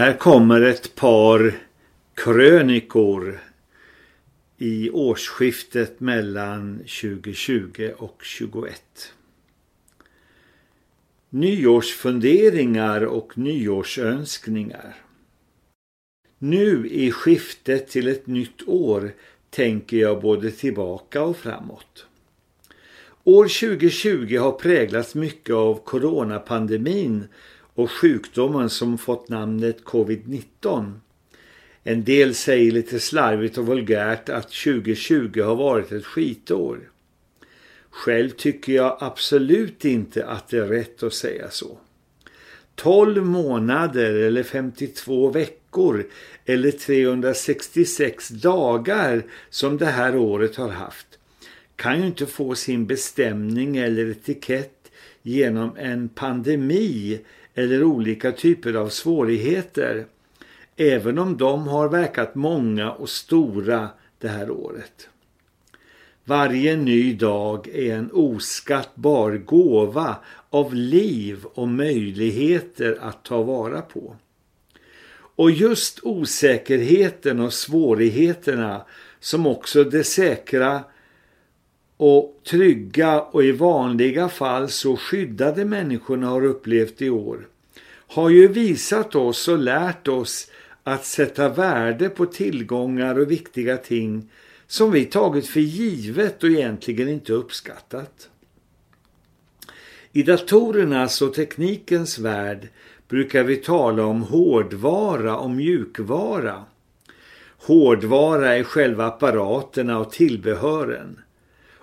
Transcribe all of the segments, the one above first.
Här kommer ett par krönikor i årsskiftet mellan 2020 och 2021. Nyårsfunderingar och nyårsönskningar. Nu i skiftet till ett nytt år tänker jag både tillbaka och framåt. År 2020 har präglats mycket av coronapandemin och sjukdomen som fått namnet covid-19. En del säger lite slarvigt och vulgärt att 2020 har varit ett skitår. Själv tycker jag absolut inte att det är rätt att säga så. 12 månader eller 52 veckor eller 366 dagar som det här året har haft kan ju inte få sin bestämning eller etikett genom en pandemi eller olika typer av svårigheter även om de har verkat många och stora det här året. Varje ny dag är en oskattbar gåva av liv och möjligheter att ta vara på. Och just osäkerheten och svårigheterna som också det säkra och trygga och i vanliga fall så skyddade människorna har upplevt i år har ju visat oss och lärt oss att sätta värde på tillgångar och viktiga ting som vi tagit för givet och egentligen inte uppskattat. I datorernas och teknikens värld brukar vi tala om hårdvara och mjukvara. Hårdvara är själva apparaterna och tillbehören.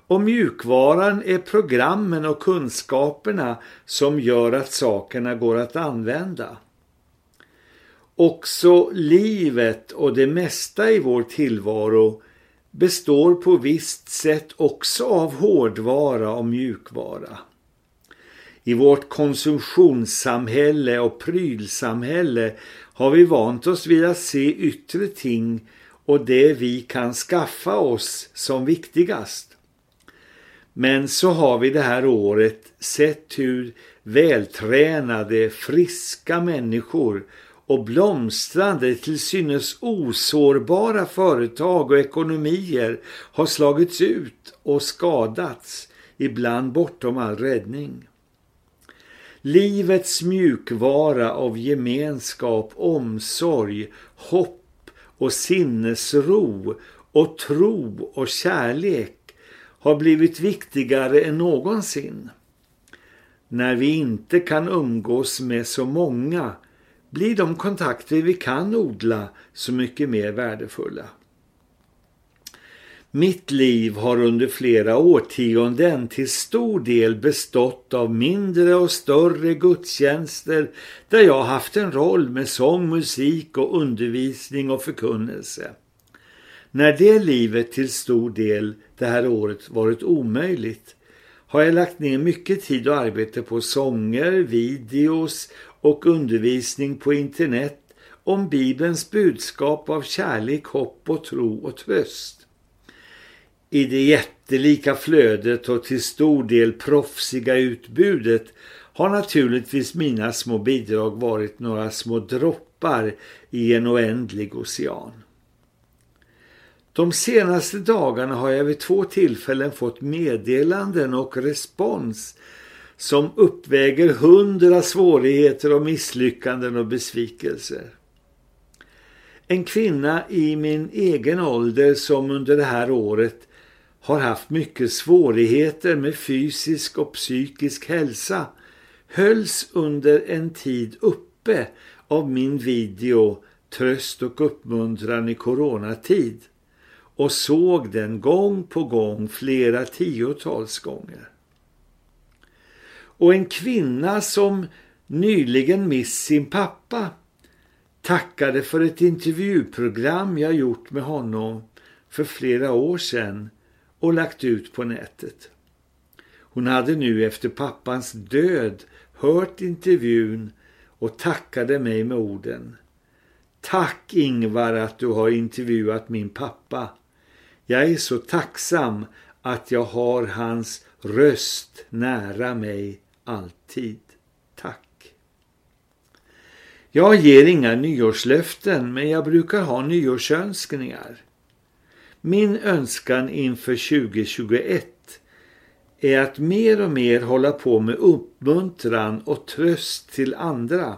Och mjukvaran är programmen och kunskaperna som gör att sakerna går att använda. Också livet och det mesta i vår tillvaro består på visst sätt också av hårdvara och mjukvara. I vårt konsumtionssamhälle och prylsamhälle har vi vant oss vid att se yttre ting och det vi kan skaffa oss som viktigast. Men så har vi det här året sett hur vältränade, friska människor och blomstrande till synes osårbara företag och ekonomier har slagits ut och skadats, ibland bortom all räddning. Livets mjukvara av gemenskap, omsorg, hopp och sinnesro och tro och kärlek har blivit viktigare än någonsin. När vi inte kan umgås med så många blir de kontakter vi kan odla så mycket mer värdefulla. Mitt liv har under flera årtionden till stor del bestått av mindre och större gudstjänster där jag haft en roll med sång, musik och undervisning och förkunnelse. När det livet till stor del det här året varit omöjligt har jag lagt ner mycket tid och arbete på sånger, videos och undervisning på internet om Bibelns budskap av kärlek, hopp och tro och tröst. I det jättelika flödet och till stor del proffsiga utbudet har naturligtvis mina små bidrag varit några små droppar i en oändlig ocean. De senaste dagarna har jag vid två tillfällen fått meddelanden och respons som uppväger hundra svårigheter och misslyckanden och besvikelser. En kvinna i min egen ålder som under det här året har haft mycket svårigheter med fysisk och psykisk hälsa hölls under en tid uppe av min video Tröst och uppmuntran i coronatid och såg den gång på gång flera tiotals gånger. Och en kvinna som nyligen miss sin pappa tackade för ett intervjuprogram jag gjort med honom för flera år sedan och lagt ut på nätet. Hon hade nu efter pappans död hört intervjun och tackade mig med orden Tack Ingvar att du har intervjuat min pappa. Jag är så tacksam att jag har hans röst nära mig alltid. Tack. Jag ger inga nyårslöften men jag brukar ha nyårsönskningar. Min önskan inför 2021 är att mer och mer hålla på med uppmuntran och tröst till andra.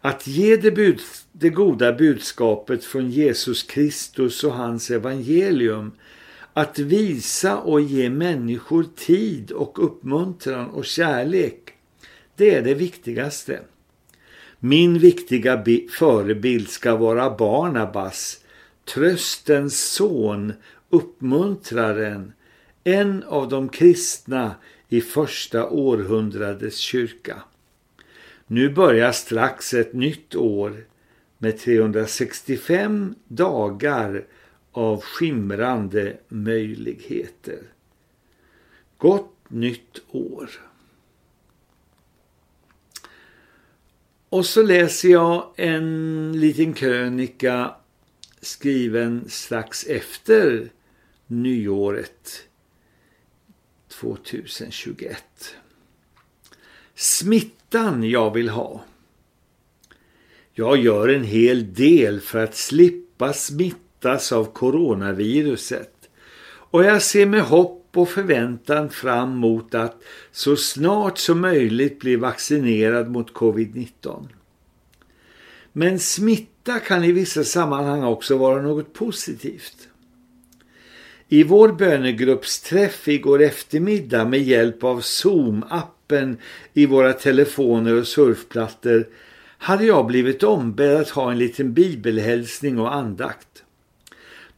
Att ge det, bud, det goda budskapet från Jesus Kristus och hans evangelium. Att visa och ge människor tid och uppmuntran och kärlek. Det är det viktigaste. Min viktiga förebild ska vara Barnabas, tröstens son, uppmuntraren, en av de kristna i första århundradets kyrka. Nu börjar strax ett nytt år med 365 dagar av skimrande möjligheter. Gott nytt år! Och så läser jag en liten krönika skriven strax efter nyåret 2021. Smittan jag vill ha. Jag gör en hel del för att slippa smittas av coronaviruset och jag ser med hopp och förväntan fram mot att så snart som möjligt bli vaccinerad mot covid-19. Men smitta kan i vissa sammanhang också vara något positivt. I vår bönegruppsträff igår eftermiddag med hjälp av appen i våra telefoner och surfplattor hade jag blivit ombedd att ha en liten bibelhälsning och andakt.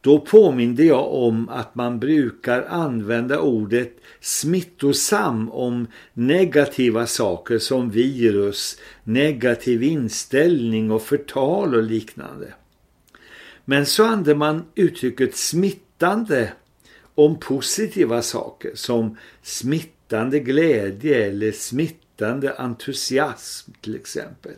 Då påminde jag om att man brukar använda ordet smittosam om negativa saker som virus, negativ inställning och förtal och liknande. Men så använde man uttrycket smittande om positiva saker som smittande glädje eller smittande entusiasm till exempel.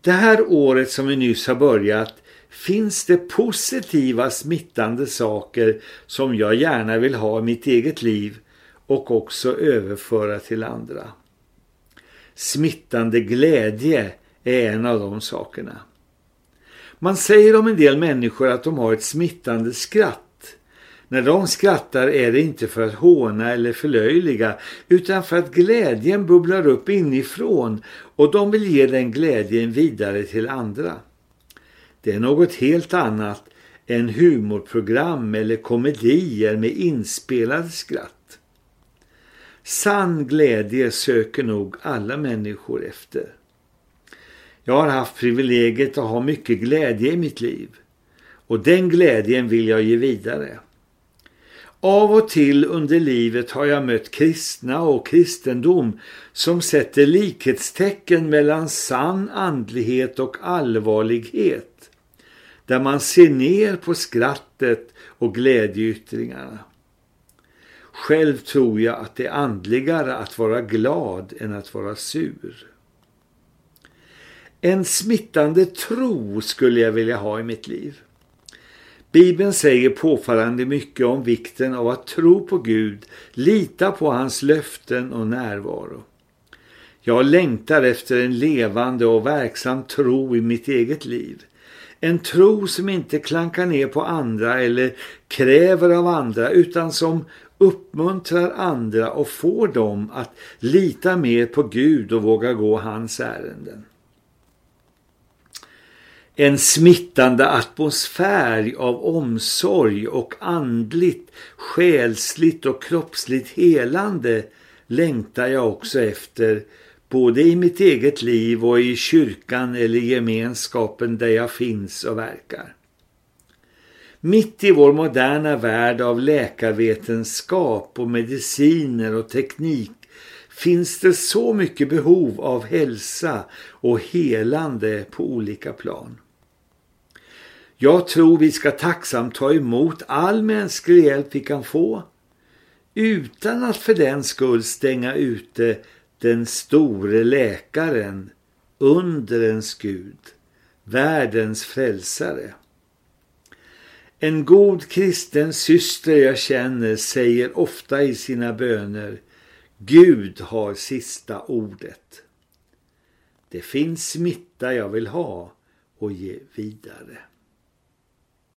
Det här året som vi nyss har börjat finns det positiva smittande saker som jag gärna vill ha i mitt eget liv och också överföra till andra. Smittande glädje är en av de sakerna. Man säger om en del människor att de har ett smittande skratt. När de skrattar är det inte för att håna eller förlöjliga utan för att glädjen bubblar upp inifrån och de vill ge den glädjen vidare till andra. Det är något helt annat än humorprogram eller komedier med inspelad skratt. Sann glädje söker nog alla människor efter. Jag har haft privilegiet att ha mycket glädje i mitt liv och den glädjen vill jag ge vidare. Av och till under livet har jag mött kristna och kristendom som sätter likhetstecken mellan sann andlighet och allvarlighet. Där man ser ner på skrattet och glädjeyttringarna. Själv tror jag att det är andligare att vara glad än att vara sur. En smittande tro skulle jag vilja ha i mitt liv. Bibeln säger påfallande mycket om vikten av att tro på Gud, lita på hans löften och närvaro. Jag längtar efter en levande och verksam tro i mitt eget liv. En tro som inte klankar ner på andra eller kräver av andra utan som uppmuntrar andra och får dem att lita mer på Gud och våga gå hans ärenden en smittande atmosfär av omsorg och andligt, själsligt och kroppsligt helande längtar jag också efter både i mitt eget liv och i kyrkan eller gemenskapen där jag finns och verkar. Mitt i vår moderna värld av läkarvetenskap och mediciner och teknik finns det så mycket behov av hälsa och helande på olika plan. Jag tror vi ska tacksamt ta emot all mänsklig hjälp vi kan få utan att för den skull stänga ute den store läkaren, undrens Gud, världens frälsare. En god kristen syster jag känner säger ofta i sina böner Gud har sista ordet. Det finns smitta jag vill ha och ge vidare.